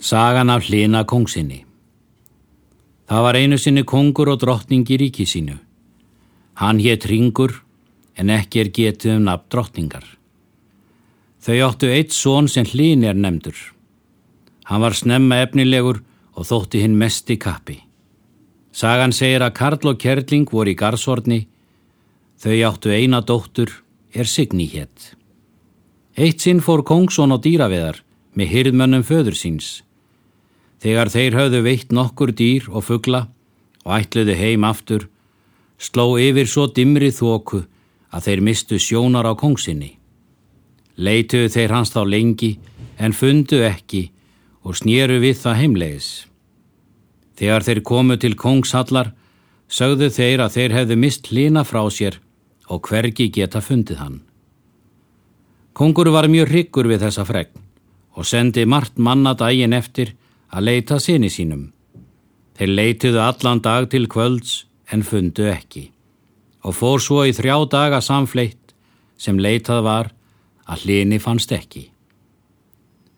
Sagan af hlina kongsinni Það var einu sinni kongur og drottning í ríki sínu. Hann hétt ringur en ekki er getið um nafn drottningar. Þau áttu eitt són sem hlin er nefndur. Hann var snemma efnilegur og þótti hinn mest í kappi. Sagan segir að Karl og Kerling voru í garsvorni. Þau áttu eina dóttur er Signi hétt. Eitt sinn fór kongsón og dýraveðar með hyrðmönnum föður síns. Þegar þeir höfðu veitt nokkur dýr og fuggla og ætluðu heim aftur, sló yfir svo dimri þóku að þeir mistu sjónar á kongsinni. Leituðu þeir hans þá lengi en fundu ekki og snýru við það heimlegis. Þegar þeir komu til kongshallar, sögðu þeir að þeir hefðu mist hlina frá sér og hvergi geta fundið hann. Kongur var mjög hryggur við þessa fregn og sendi margt manna dægin eftir að leita sinni sínum. Þeir leituðu allan dag til kvölds en fundu ekki og fór svo í þrjá daga samfleitt sem leitað var að hlini fannst ekki.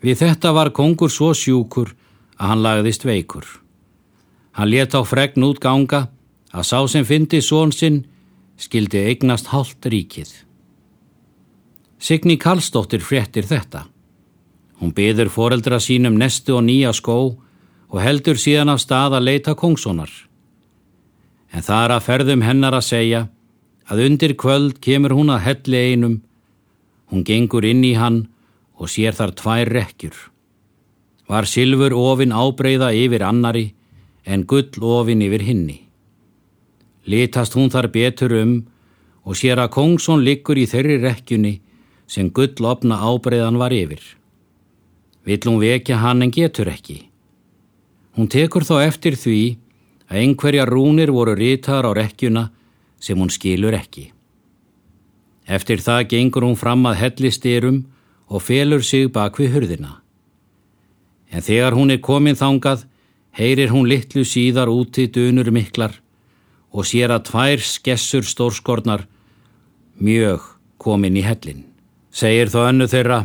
Við þetta var kongur svo sjúkur að hann lagðist veikur. Hann let á fregn út ganga að sá sem fyndi són sinn skildi eignast hálft ríkið. Signi Karlsdóttir fréttir þetta. Hún byður foreldra sínum nestu og nýja skó og heldur síðan af stað að leita kongsónar. En það er að ferðum hennar að segja að undir kvöld kemur hún að helli einum, hún gengur inn í hann og sér þar tvær rekkjur. Var silfur ofin ábreyða yfir annari en gull ofin yfir hinni. Litast hún þar betur um og sér að kongsón liggur í þeirri rekkjunni sem gull opna ábreyðan var yfir. Vill hún vekja hann en getur ekki. Hún tekur þó eftir því að einhverja rúnir voru rítar á rekkjuna sem hún skilur ekki. Eftir það gengur hún fram að hellistyrum og felur sig bak við hurðina. En þegar hún er komin þangað, heyrir hún litlu síðar úti dönur miklar og sér að tvær skessur stórskornar mjög komin í hellin. Segir þó önnu þeirra,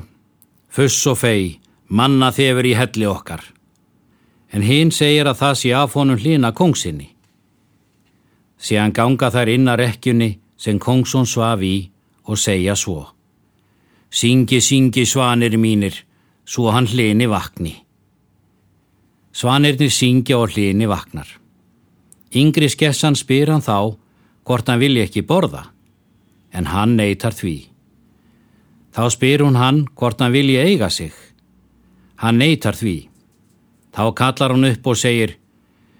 fuss og fei, manna þefur í helli okkar. En hinn segir að það sé af honum hlýna kongsinni. Síðan ganga þær inn að rekkjunni sem kongsson svaf í og segja svo. Syngi, syngi svanir mínir, svo hann hlýni vakni. Svanirni syngja og hlýni vaknar. Yngri skessan spyr hann þá hvort hann vilja ekki borða, en hann neytar því. Þá spyr hún hann hvort hann vilja eiga sig, Hann neytar því. Þá kallar hann upp og segir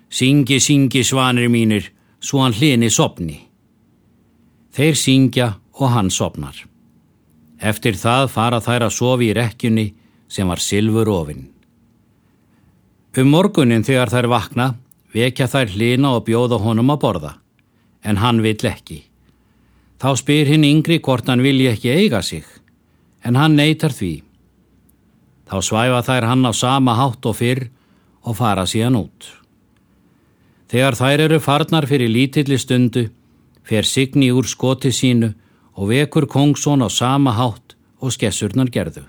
Syngi, syngi svanir mínir, svo hann hlini sopni. Þeir syngja og hann sopnar. Eftir það fara þær að sofi í rekkjunni sem var silfur ofinn. Um morgunin þegar þær vakna vekja þær hlina og bjóða honum að borða, en hann vill ekki. Þá spyr hinn yngri hvort hann vilji ekki eiga sig, en hann neytar því. Þá svæfa þær hann á sama hátt og fyrr og fara síðan út. Þegar þær eru farnar fyrir lítilli stundu, fer Signi úr skoti sínu og vekur Kongsson á sama hátt og skessurnar gerðu.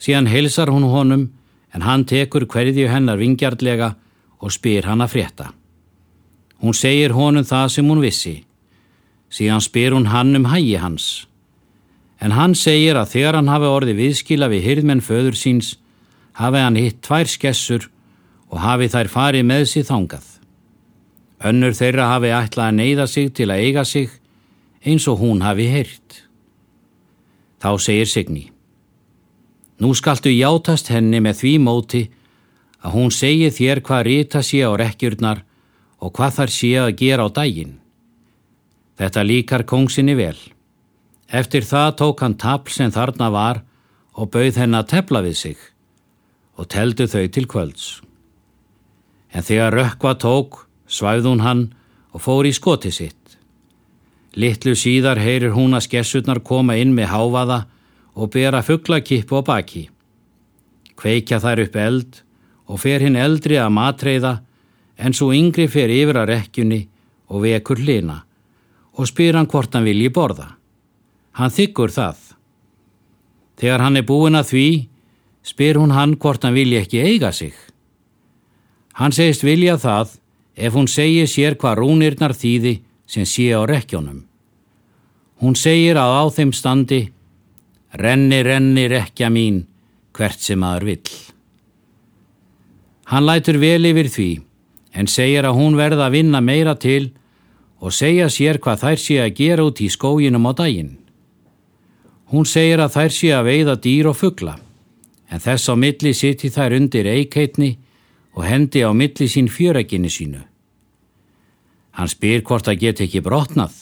Síðan heilsar hún honum en hann tekur hverju hennar vingjartlega og spyr hann að frétta. Hún segir honum það sem hún vissi. Síðan spyr hún hann um hægi hans en hann segir að þegar hann hafi orði viðskila við hyrðmenn föður síns hafi hann hitt tvær skessur og hafi þær farið með síð þangað. Önnur þeirra hafi ætlað að neyða sig til að eiga sig eins og hún hafi heyrt. Þá segir Signi Nú skaltu játast henni með því móti að hún segi þér hvað rita sé á rekkjurnar og hvað þar sé að gera á daginn. Þetta líkar kongsinni vel. Eftir það tók hann tapl sem þarna var og bauð henn að tepla við sig og teldu þau til kvölds. En þegar rökkva tók, svæð hún hann og fór í skoti sitt. Littlu síðar heyrir hún að skessutnar koma inn með háfaða og bera fugglakipp á baki. Kveikja þær upp eld og fer hinn eldri að matreiða en svo yngri fer yfir að rekkjunni og vekur hlina og spyr hann hvort hann vilji borða. Hann þykkur það. Þegar hann er búin að því, spyr hún hann hvort hann vilja ekki eiga sig. Hann segist vilja það ef hún segir sér hvað rúnirnar þýði sem sé á rekjónum. Hún segir að á þeim standi Renni, renni, rekja mín, hvert sem aður vill. Hann lætur vel yfir því, en segir að hún verða að vinna meira til og segja sér hvað þær sé að gera út í skóginum á daginn. Hún segir að þær sé að veiða dýr og fuggla, en þess á milli siti þær undir eikeitni og hendi á milli sín fjöreginni sínu. Hann spyr hvort það get ekki brotnað.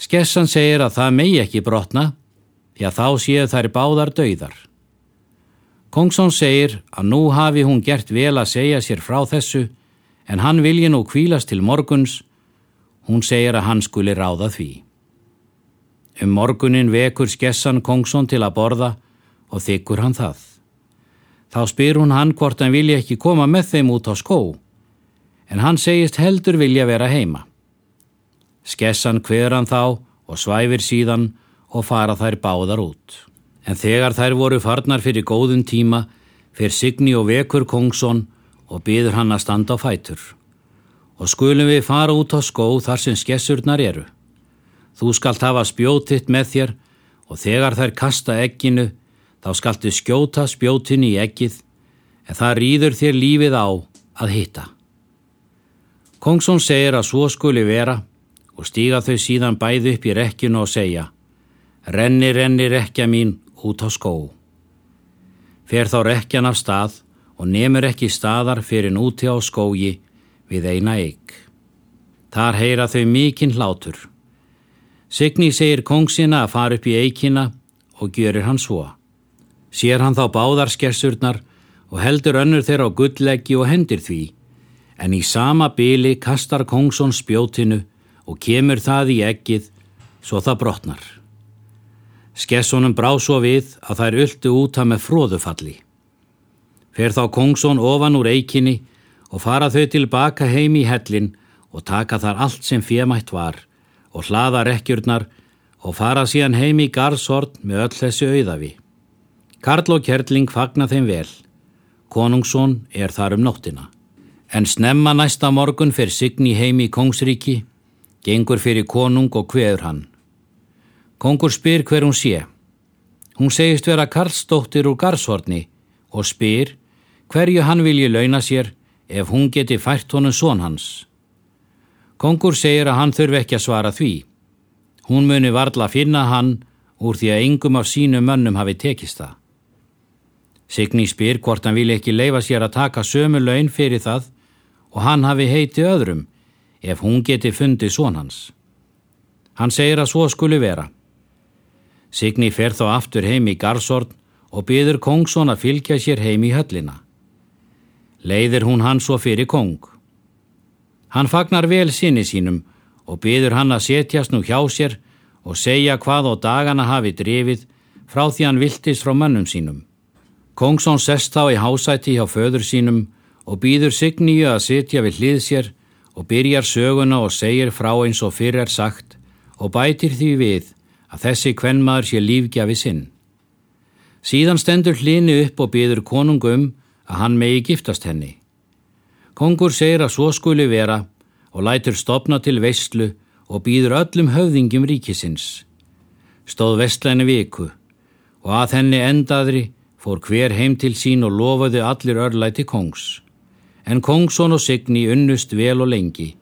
Skessan segir að það megi ekki brotna, því að þá séu þær báðar dauðar. Kongsson segir að nú hafi hún gert vel að segja sér frá þessu en hann vilji nú kvílast til morguns, hún segir að hann skuli ráða því. Um morgunin vekur skessan Kongsson til að borða og þykkur hann það. Þá spyr hún hann hvort hann vilja ekki koma með þeim út á skó en hann segist heldur vilja vera heima. Skessan hver hann þá og svæfir síðan og fara þær báðar út. En þegar þær voru farnar fyrir góðun tíma fyrir Signi og vekur Kongsson og byður hann að standa á fætur. Og skulum við fara út á skó þar sem skessurnar eru. Þú skalt hafa spjótitt með þér og þegar þær kasta egginu þá skaltu skjóta spjótin í eggið en það rýður þér lífið á að hitta. Kongsson segir að svo skuli vera og stíga þau síðan bæði upp í rekkinu og segja Renni, renni rekja mín út á skó. Fer þá rekjan af stað og nemur ekki staðar fyrir núti á skógi við eina eig. Þar heyra þau mikinn hlátur. Signi segir kongsina að fara upp í eikina og gjörir hann svo. Sér hann þá báðarskessurnar og heldur önnur þeirra á gulleggi og hendir því en í sama byli kastar Kongsson spjótinu og kemur það í ekkið svo það brotnar. Skessonum brá svo við að þær öldu úta með fróðufalli. Fer þá Kongsson ofan úr eikinni og fara þau tilbaka heim í hellin og taka þar allt sem fjemætt var og hlaða rekkjurnar og fara síðan heim í garðsort með öll þessi auðafi. Karl og Kjerling fagna þeim vel. Konungsson er þar um nóttina. En snemma næsta morgun fer Signi heim í Kongsríki, gengur fyrir konung og hveður hann. Kongur spyr hver hún sé. Hún segist vera Karlsdóttir úr Garðshorni og spyr hverju hann vilji launa sér ef hún geti fært honum són hans. Kongur segir að hann þurfi ekki að svara því. Hún muni varla að finna hann úr því að yngum af sínu mönnum hafi tekist það. Signi spyr hvort hann vilja ekki leifa sér að taka sömu laun fyrir það og hann hafi heiti öðrum ef hún geti fundið són hans. Hann segir að svo skuli vera. Signi fer þá aftur heim í Garðsorn og byður Kongsson að fylgja sér heim í höllina. Leiðir hún hann svo fyrir Kong. Hann fagnar vel sinni sínum og byður hann að setjast nú hjá sér og segja hvað á dagana hafi drefið frá því hann viltist frá mönnum sínum. Kongsson sest þá í hásæti hjá föður sínum og býður Signíu að sitja við hlið sér og byrjar söguna og segir frá eins og fyrir er sagt og bætir því við að þessi kvennmaður sé lífgjafi sinn. Síðan stendur hlini upp og býður konungum að hann megi giftast henni. Kongur segir að svo skuli vera og lætur stopna til vestlu og býður öllum höfðingjum ríkisins. Stóð vestlæni viku og að henni endaðri fór hver heim til sín og lofaði allir örlæti kongs en Kongsson og Signi unnust vel og lengi.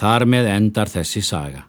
Þar með endar þessi saga.